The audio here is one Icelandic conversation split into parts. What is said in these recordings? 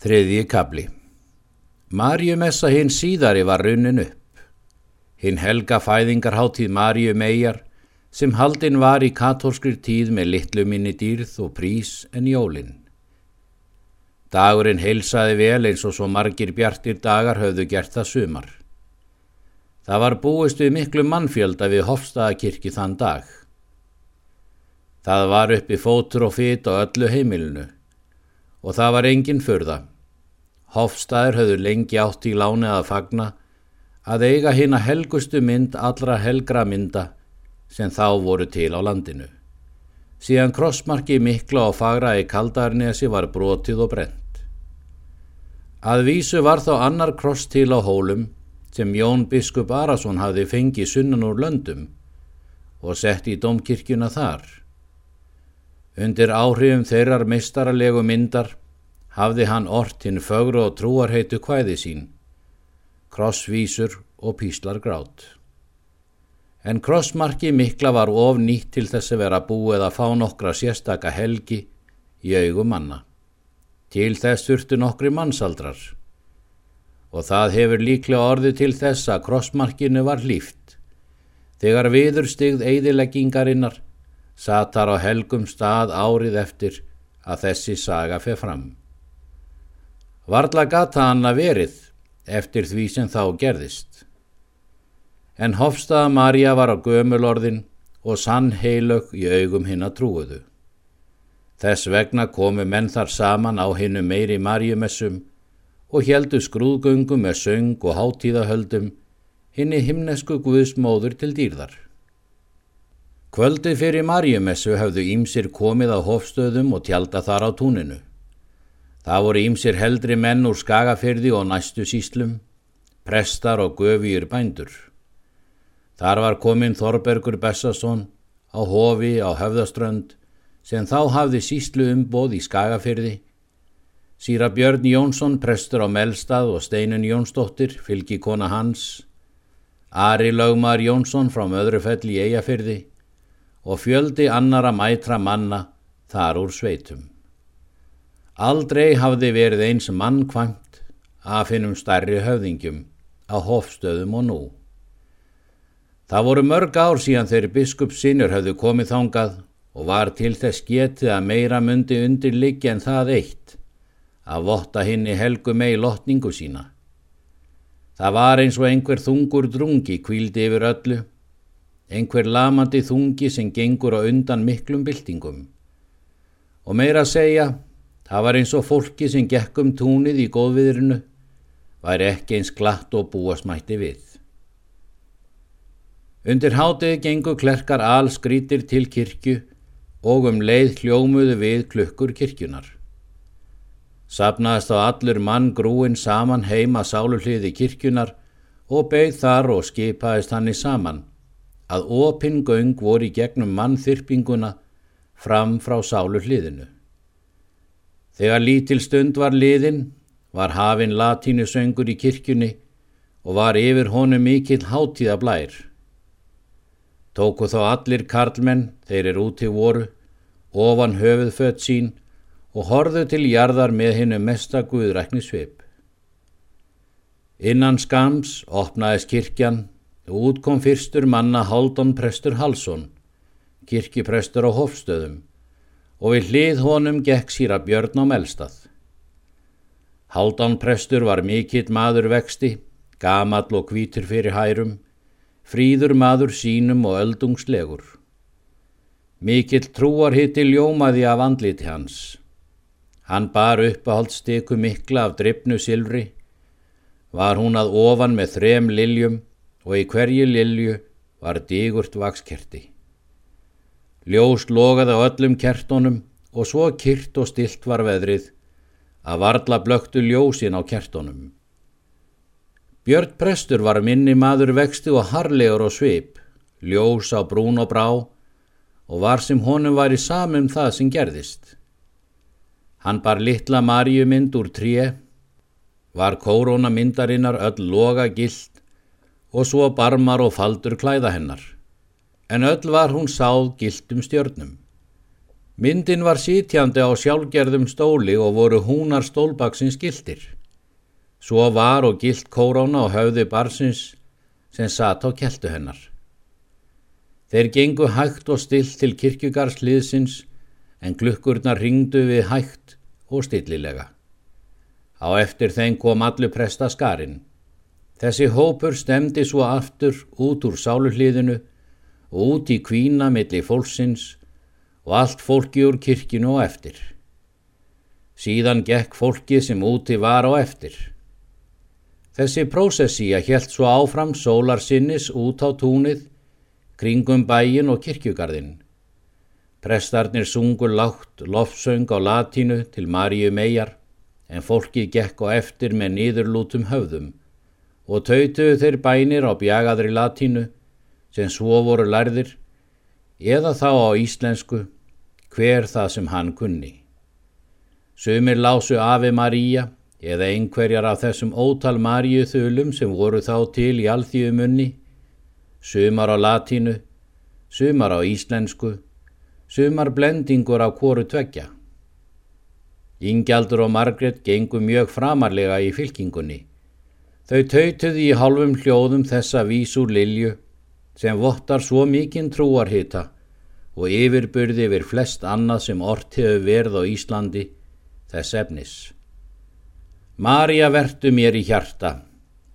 Þriðji kabli Marjumessa hinn síðari var runnin upp. Hinn helga fæðingarháttíð Marjum eigjar sem haldinn var í katólskri tíð með litlu minni dýrð og prís en jólinn. Dagurinn heilsaði vel eins og svo margir bjartir dagar höfðu gert það sumar. Það var búist við miklu mannfjölda við Hofstaðakirkju þann dag. Það var uppi fótur og fit á öllu heimilinu og það var engin förða. Hofstaður höfðu lengi átt í láni að fagna að eiga hinn að helgustu mynd allra helgra mynda sem þá voru til á landinu. Síðan krossmarki mikla og fagra í kaldarnesi var brotið og brent. Að vísu var þá annar kross til á hólum sem Jón biskup Arason hafði fengið sunnan úr löndum og sett í domkirkjuna þar. Undir áhrifum þeirrar mistaralegu myndar hafði hann ort hinn fögru og trúarheitu kvæði sín, krossvísur og píslar grát. En krossmarki mikla var of nýtt til þess að vera búið að fá nokkra sérstaka helgi í augum manna. Til þess þurftu nokkri mannsaldrar og það hefur líklega orðið til þess að krossmarkinu var hlýft. Þegar viður stigð eidileggingarinnar satar á helgum stað árið eftir að þessi saga feð fram. Varla gata hann að verið eftir því sem þá gerðist. En Hofstaða Marja var á gömulorðin og sann heilög í augum hinn að trúuðu. Þess vegna komu menn þar saman á hinnu meiri Marjumessum og heldu skrúðgöngum með söng og hátíðahöldum hinni himnesku Guðsmóður til dýrðar. Kvöldi fyrir Marjumessu hafðu ímsir komið á hofstöðum og tjálta þar á túninu. Það voru ímsir heldri menn úr skagafyrði og næstu síslum, prestar og göfýr bændur. Þar var komin Þorbergur Bessason á hofi á höfðaströnd sem þá hafði síslu umboð í skagafyrði Síra Björn Jónsson, prestur á Melstað og Steinun Jónsdóttir, fylgi kona hans, Ari Laugmar Jónsson frá Möðrufell í Eyjafyrði og fjöldi annara mætra manna þar úr sveitum. Aldrei hafði verið eins mannkvæmt að finnum stærri höfðingjum á hofstöðum og nú. Það voru mörg ár síðan þeirri biskup sinur hafðu komið þángað og var til þess getið að meira myndi undir liggja en það eitt að votta henni helgu mei lotningu sína. Það var eins og einhver þungur drungi kvíldi yfir öllu, einhver lamandi þungi sem gengur á undan miklum byltingum. Og meira að segja, það var eins og fólki sem gekkum túnið í góðviðrinu, væri ekki eins glatt og búasmætti við. Undir hátið gengur klerkar all skrítir til kirkju og um leið hljómuðu við klukkur kirkjunar. Sapnaðist á allur mann grúin saman heima sáluhliði kirkjunar og beigð þar og skipaðist hann í saman að opinn göng voru í gegnum mannþyrpinguna fram frá sáluhliðinu. Þegar lítil stund var liðin var hafinn latínusöngur í kirkjunni og var yfir honum mikill hátíða blær. Tóku þá allir karlmenn, þeir eru úti voru, ofan höfuð fött sín og horðu til jarðar með hinnu mesta guðrækni svip. Innan skams opnaðis kirkjan og útkom fyrstur manna Haldon Prestur Halsson, kirkiprestur á Hofstöðum og við hlið honum gekk síra Björn á Melstað. Haldon Prestur var mikill maður vexti, gamall og kvítur fyrir hærum, fríður maður sínum og öldungslegur. Mikill trúar hitti ljómaði af andliti hans. Hann bar uppáhaldsteku mikla af drifnu silfri, var hún að ofan með þrem liljum og í hverju lilju var digurt vakskerti. Ljós logaði á öllum kertónum og svo kyrt og stilt var veðrið að varla blöktu ljósin á kertónum. Björn Prestur var minni maður vexti og harlegur og svip, ljós á brún og brá og var sem honum var í samum það sem gerðist. Hann bar litla marjumynd úr tré, var kóróna myndarinnar öll loga gilt og svo barmar og faldur klæða hennar, en öll var hún sáð giltum stjörnum. Myndin var sítjandi á sjálfgerðum stóli og voru húnar stólbaksins gildir. Svo var og gilt kórána og höfði barsins sem satt á keltu hennar. Þeir gengu hægt og still til kirkjugarsliðsins en glukkurnar ringdu við hægt og stillilega. Á eftir þeim kom allu presta skarinn. Þessi hópur stemdi svo aftur út úr sáluhliðinu og út í kvína milli fólksins og allt fólki úr kirkinu og eftir. Síðan gekk fólki sem úti var á eftir. Þessi prósessía helt svo áfram sólar sinnis út á túnið, kringum bæin og kirkjugarðin. Prestarnir sungur lágt lofsöng á latínu til Maríu megar en fólki gekk á eftir með nýðurlútum höfðum og tautuðu þeir bænir á bjagaðri latínu sem svo voru lærðir eða þá á íslensku hver það sem hann kunni. Sumir lásu Ave Maria eða einhverjar af þessum ótal Maríu þulum sem voru þá til í alþjóðumunni, sumar á latínu, sumar á íslensku, sumar blendingur á kóru tveggja. Ingjaldur og Margret gengu mjög framarlega í fylkingunni. Þau tautuði í halvum hljóðum þessa vísur Lilju sem vottar svo mikinn trúarhita og yfirbyrði yfir flest annað sem ort hefur verð á Íslandi þess efnis. Marja vertu mér í hjarta,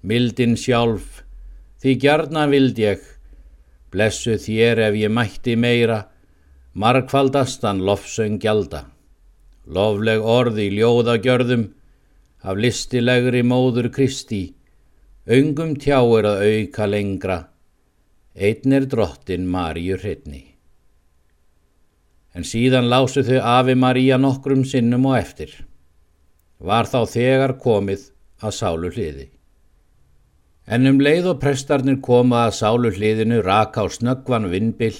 mildin sjálf, því gjarna vild ég, blessu þér ef ég mætti meira, markfaldastan lofsöng gjalda. Lofleg orði ljóðagjörðum, af listilegri móður Kristi, öngum tjáir að auka lengra, Einn er drottin Maríu hreitni. En síðan lásu þau Afi María nokkrum sinnum og eftir. Var þá þegar komið að sálu hliði. En um leið og prestarnir koma að sálu hliðinu raka á snöggvan vinnbill,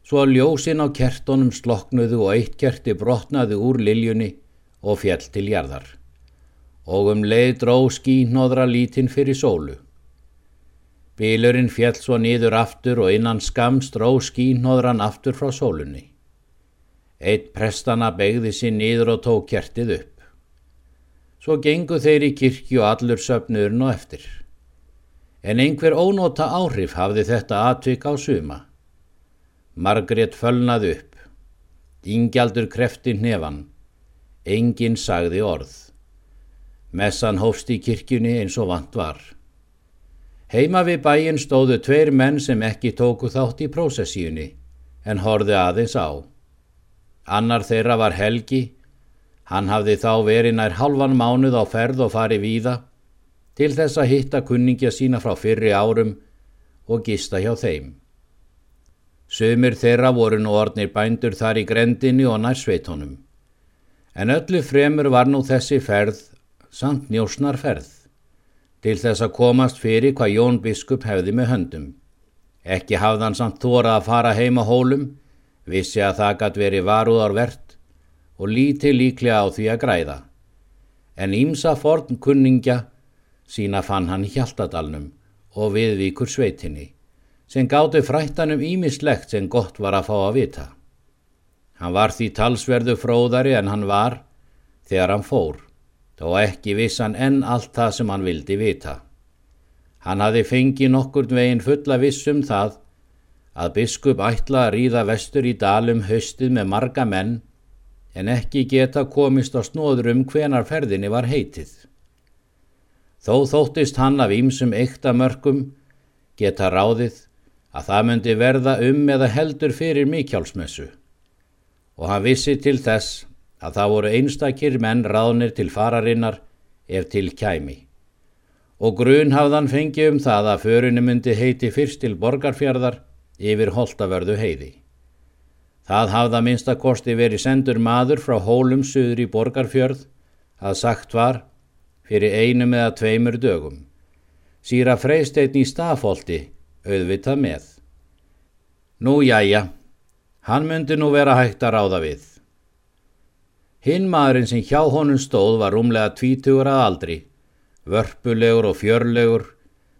svo að ljósin á kertonum sloknuðu og eitt kerti brotnaði úr liljunni og fjell til jarðar. Og um leið dró skínóðra lítinn fyrir sólu. Bílurinn fjall svo nýður aftur og innan skamst ró skínóðran aftur frá sólunni. Eitt prestana begði sér nýður og tók kertið upp. Svo gengu þeir í kirkju allur söpnurinn og eftir. En einhver ónóta áhrif hafði þetta atvik á suma. Margrét fölnaði upp. Ingjaldur krefti nefan. Engin sagði orð. Messan hófst í kirkjunni eins og vant var. Heima við bæin stóðu tveir menn sem ekki tóku þátt í prósessíunni en horði aðeins á. Annar þeirra var Helgi, hann hafði þá verið nær halvan mánuð á ferð og farið víða til þess að hitta kunningja sína frá fyrri árum og gista hjá þeim. Sumir þeirra voru nú ornir bændur þar í grendinni og nær sveitónum, en öllu fremur var nú þessi ferð samt njósnar ferð til þess að komast fyrir hvað Jón Biskup hefði með höndum. Ekki hafði hann samt þóra að fara heima hólum, vissi að það gætt verið varúðarvert og lítið líklega á því að græða. En ímsa forn kunningja sína fann hann hjaltadalnum og viðvíkur sveitinni, sem gáttu frættanum ímislegt sem gott var að fá að vita. Hann var því talsverðu fróðari en hann var þegar hann fór þó ekki vissan enn allt það sem hann vildi vita. Hann hafi fengið nokkur veginn fulla vissum það að biskup ætla að ríða vestur í dalum höstið með marga menn en ekki geta komist á snóður um hvenar ferðinni var heitið. Þó þóttist hann af ímsum ekta mörgum geta ráðið að það myndi verða um eða heldur fyrir mikjálsmessu og hann vissi til þess að það voru einstakir menn ráðnir til fararinnar ef til kæmi. Og grun hafðan fengi um það að förunni myndi heiti fyrst til borgarfjörðar yfir holtavörðu heiði. Það hafða minnstakosti verið sendur maður frá hólum suður í borgarfjörð að sagt var fyrir einum eða tveimur dögum. Sýra freysteinn í stafólti auðvitað með. Nú jæja, hann myndi nú vera hægt að ráða við. Hinn maðurinn sem hjá honum stóð var rúmlega tvítugur að aldri, vörpulegur og fjörlegur,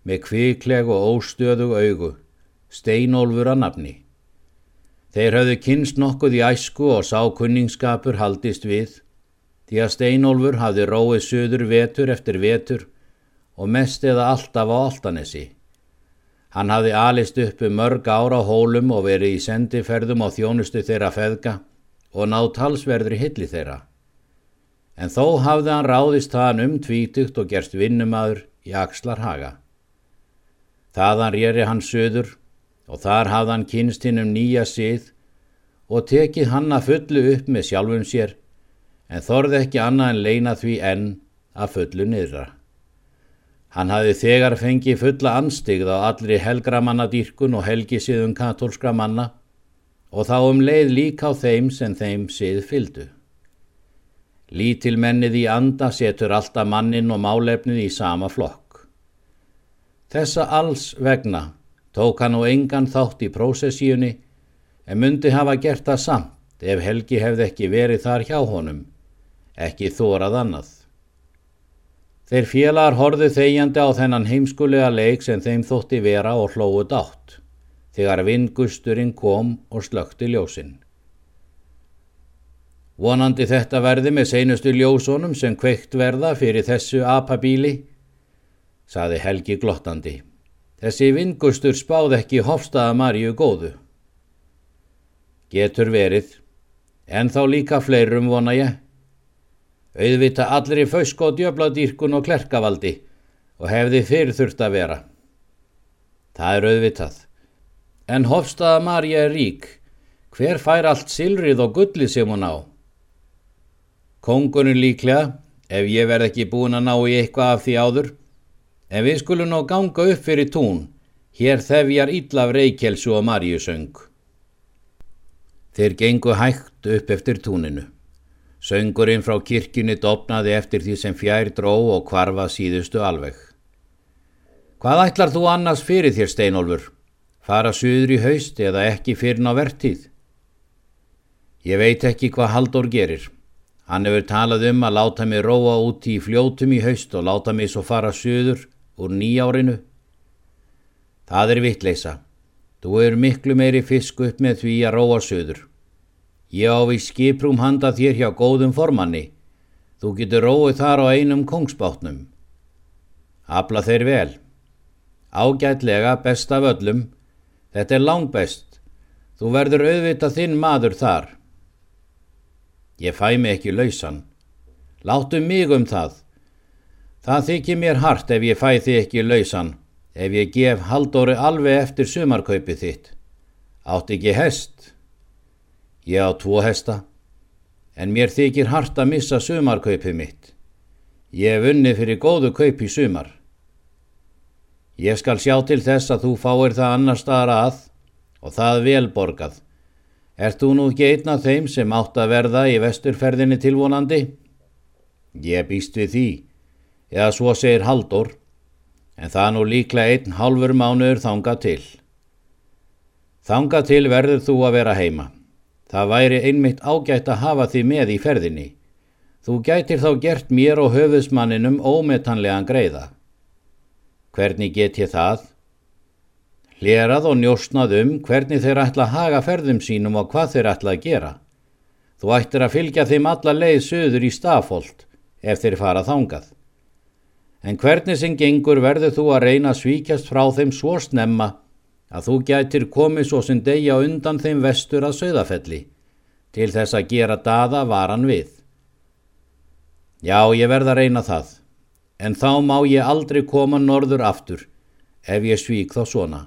með kvikleg og óstöðug augu, steinólfur að nafni. Þeir höfðu kynst nokkuð í æsku og sá kunningskapur haldist við, því að Steinólfur hafði róið söður vetur eftir vetur og mest eða alltaf á Altanesi. Hann hafði alist uppi mörg ára á hólum og verið í sendiferðum á þjónustu þeirra feðga og náð talsverðri hilli þeirra. En þó hafði hann ráðist hann um tvítugt og gerst vinnumadur í Axlarhaga. Þaðan rýri hann söður og þar hafði hann kynst hinn um nýja sið og tekið hann að fullu upp með sjálfum sér en þorði ekki annað en leina því enn að fullu niðra. Hann hafði þegar fengið fulla anstigð á allri helgramannadýrkun og helgisiðum katólskra manna og þá um leið líka á þeim sem þeim sið fyldu. Lítil mennið í anda setur alltaf mannin og málefnið í sama flokk. Þessa alls vegna tók hann og engan þátt í prósessíunni en myndi hafa gert það samt ef Helgi hefði ekki verið þar hjá honum, ekki þórað annað. Þeir félagar horðu þegjandi á þennan heimskulega leik sem þeim þótti vera og hlóðu dátt, þegar vingusturinn kom og slökti ljósinn. Vonandi þetta verði með seinustu ljósónum sem kveikt verða fyrir þessu apabíli, saði Helgi glottandi. Þessi vingustur spáð ekki hofstaða Maríu góðu. Getur verið, en þá líka fleirum vona ég. Auðvita allir í fausk og djöbladýrkun og klerkavaldi og hefði fyrir þurft að vera. Það er auðvitað. En hofstaða Maríu er rík. Hver fær allt silrið og gullið sem hún á? Kongunum líklega, ef ég verð ekki búin að ná í eitthvað af því áður, en við skulum ná ganga upp fyrir tún, hér þefjar íllaf reykjelsu og marjusöng. Þeir gengu hægt upp eftir túninu. Söngurinn frá kirkjunni dopnaði eftir því sem fjær dró og kvarfa síðustu alveg. Hvað ætlar þú annars fyrir þér, Steinólfur? Fara suður í haust eða ekki fyrir ná vertíð? Ég veit ekki hvað Haldur gerir. Hann hefur talað um að láta mig róa út í fljótum í haust og láta mig svo fara söður úr nýjárinu. Það er vittleisa. Þú er miklu meiri fisk upp með því að róa söður. Ég ávi skiprúm handa þér hjá góðum formanni. Þú getur róið þar á einum kongsbátnum. Abla þeir vel. Ágætlega best af öllum. Þetta er langbest. Þú verður auðvitað þinn maður þar. Ég fæ mig ekki lausan. Láttu mig um það. Það þykir mér hart ef ég fæ þig ekki lausan, ef ég gef haldóri alveg eftir sumarkaupið þitt. Átt ekki hest? Ég á tvo hesta, en mér þykir hart að missa sumarkaupið mitt. Ég hef unni fyrir góðu kaup í sumar. Ég skal sjá til þess að þú fáir það annar staðar að og það velborgað. Ert þú nú ekki einn af þeim sem átt að verða í vesturferðinni tilvonandi? Ég býst við því, eða svo segir Haldur, en það nú líklega einn halfur mánuður þanga til. Þanga til verður þú að vera heima. Það væri einmitt ágætt að hafa því með í ferðinni. Þú gætir þá gert mér og höfusmanninum ómetanlegan greiða. Hvernig get ég það? Lerað og njóstnað um hvernig þeir ætla að haga ferðum sínum og hvað þeir ætla að gera. Þú ættir að fylgja þeim alla leið söður í stafolt ef þeir fara þangað. En hvernig sem gengur verður þú að reyna að svíkjast frá þeim svo snemma að þú gætir komið svo sem degja undan þeim vestur að söðafelli til þess að gera daða varan við. Já, ég verð að reyna það, en þá má ég aldrei koma norður aftur ef ég svík þá svona.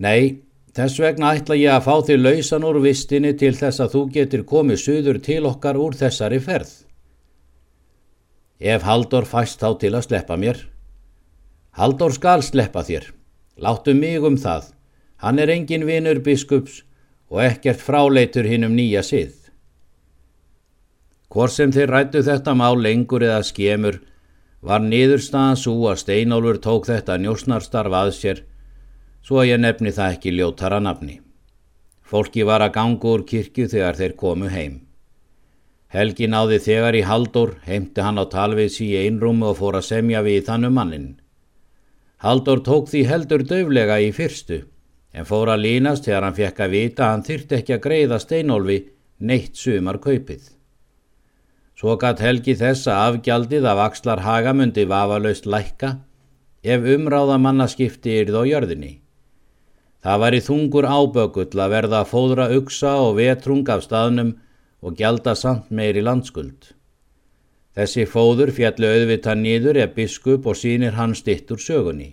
Nei, þess vegna ætla ég að fá þig lausan úr vistinni til þess að þú getur komið suður til okkar úr þessari ferð. Ef Haldur fæst þá til að sleppa mér. Haldur skal sleppa þér. Láttu mig um það. Hann er engin vinur biskups og ekkert fráleitur hinn um nýja sið. Hvor sem þeir rættu þetta má lengur eða skemur var niðurstaðan svo að Steinólfur tók þetta njósnarstarf að sér svo að ég nefni það ekki ljótara nafni. Fólki var að ganga úr kirkju þegar þeir komu heim. Helgi náði þegar í Haldur, heimti hann á talvið sí einrúmu og fór að semja við þannu mannin. Haldur tók því heldur döflega í fyrstu, en fór að línast þegar hann fekk að vita að hann þyrti ekki að greiða Steinólfi neitt sumar kaupið. Svo gatt Helgi þess að afgjaldið af axlar hagamundi vafalaust lækka ef umráða mannaskipti yrð á jörðinni. Það var í þungur ábökull að verða að fóðra uksa og vetrung af staðnum og gjalda samt meiri landskuld. Þessi fóður fjallu auðvita nýður eða biskup og sínir hann stitt úr sögunni.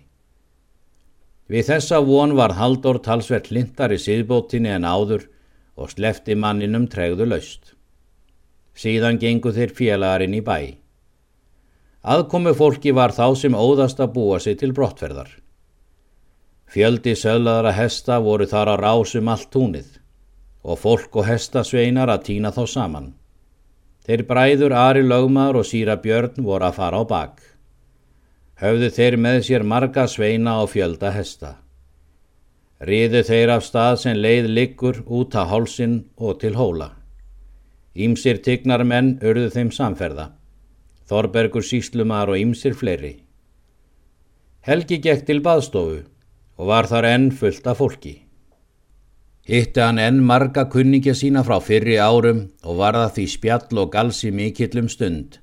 Við þessa von var Haldur talsvert lindar í síðbótinni en áður og slefti manninum tregðu laust. Síðan gengu þeir félagarinn í bæ. Aðkomi fólki var þá sem óðast að búa sig til brottferðar. Fjöldi söglaðara hesta voru þar að rásum allt túnið og fólk og hestasveinar að týna þá saman. Þeir bræður Ari Lögmar og Síra Björn voru að fara á bak höfðu þeir með sér marga sveina og fjölda hesta. Riðu þeir af stað sem leið liggur út að hálsin og til hóla. Ímsir tignar menn urðu þeim samferða. Þorbergur síslumar og ímsir fleiri. Helgi gekk til baðstofu og var þar enn fullt af fólki. Hitti hann enn marga kunningja sína frá fyrri árum og var það því spjall og galsi mikillum stund.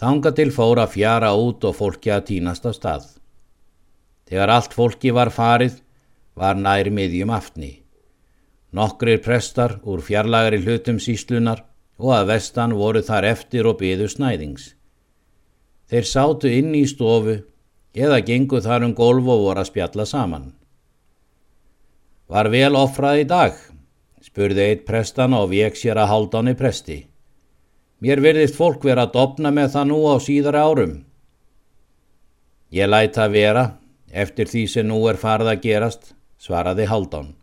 Þanga til fóra fjara út og fólki að týnast af stað. Þegar allt fólki var farið, var nær miðjum aftni. Nokkrir prestar úr fjarlagari hlutum síslunar og að vestan voru þar eftir og byðu snæðings. Þeir sátu inn í stofu eða gengu þar um golf og voru að spjalla saman. Var vel ofrað í dag, spurði eitt prestana og vek sér að í presti. Mér verðist fólk vera að dopna með það nú á síðara árum. Ég læta vera, eftir því sem nú er farið að gerast, svaraði Haldón.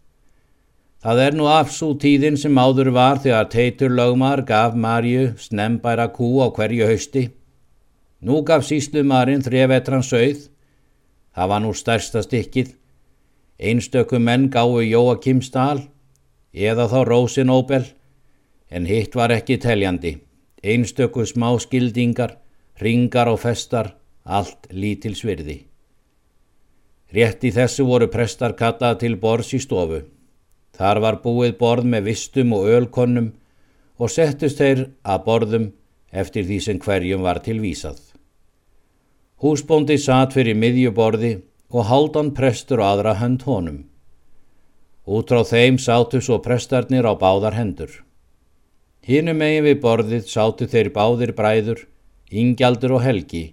Það er nú afsú tíðin sem áður var þegar Teitur lögmar gaf Marju snembæra kú á hverju hausti. Nú gaf síslumarinn þrjevetran sögð. Það var nú stærsta stikkið. Einstökum menn gáu Jóakimstal eða þá Rósinóbel en hitt var ekki teljandi einstöku smá skildingar, ringar og festar, allt lítil svirði. Rétt í þessu voru prestar kallað til borðs í stofu. Þar var búið borð með vistum og ölkonnum og settust þeir að borðum eftir því sem hverjum var tilvísað. Húsbóndi satt fyrir miðjuborði og haldan prestur aðra hönd honum. Út á þeim sátu svo prestarnir á báðar hendur. Hínum megin við borðið sátu þeir báðir bræður, Ingjaldur og Helgi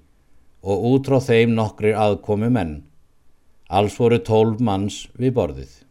og út frá þeim nokkrir aðkomi menn. Alls voru tólf manns við borðið.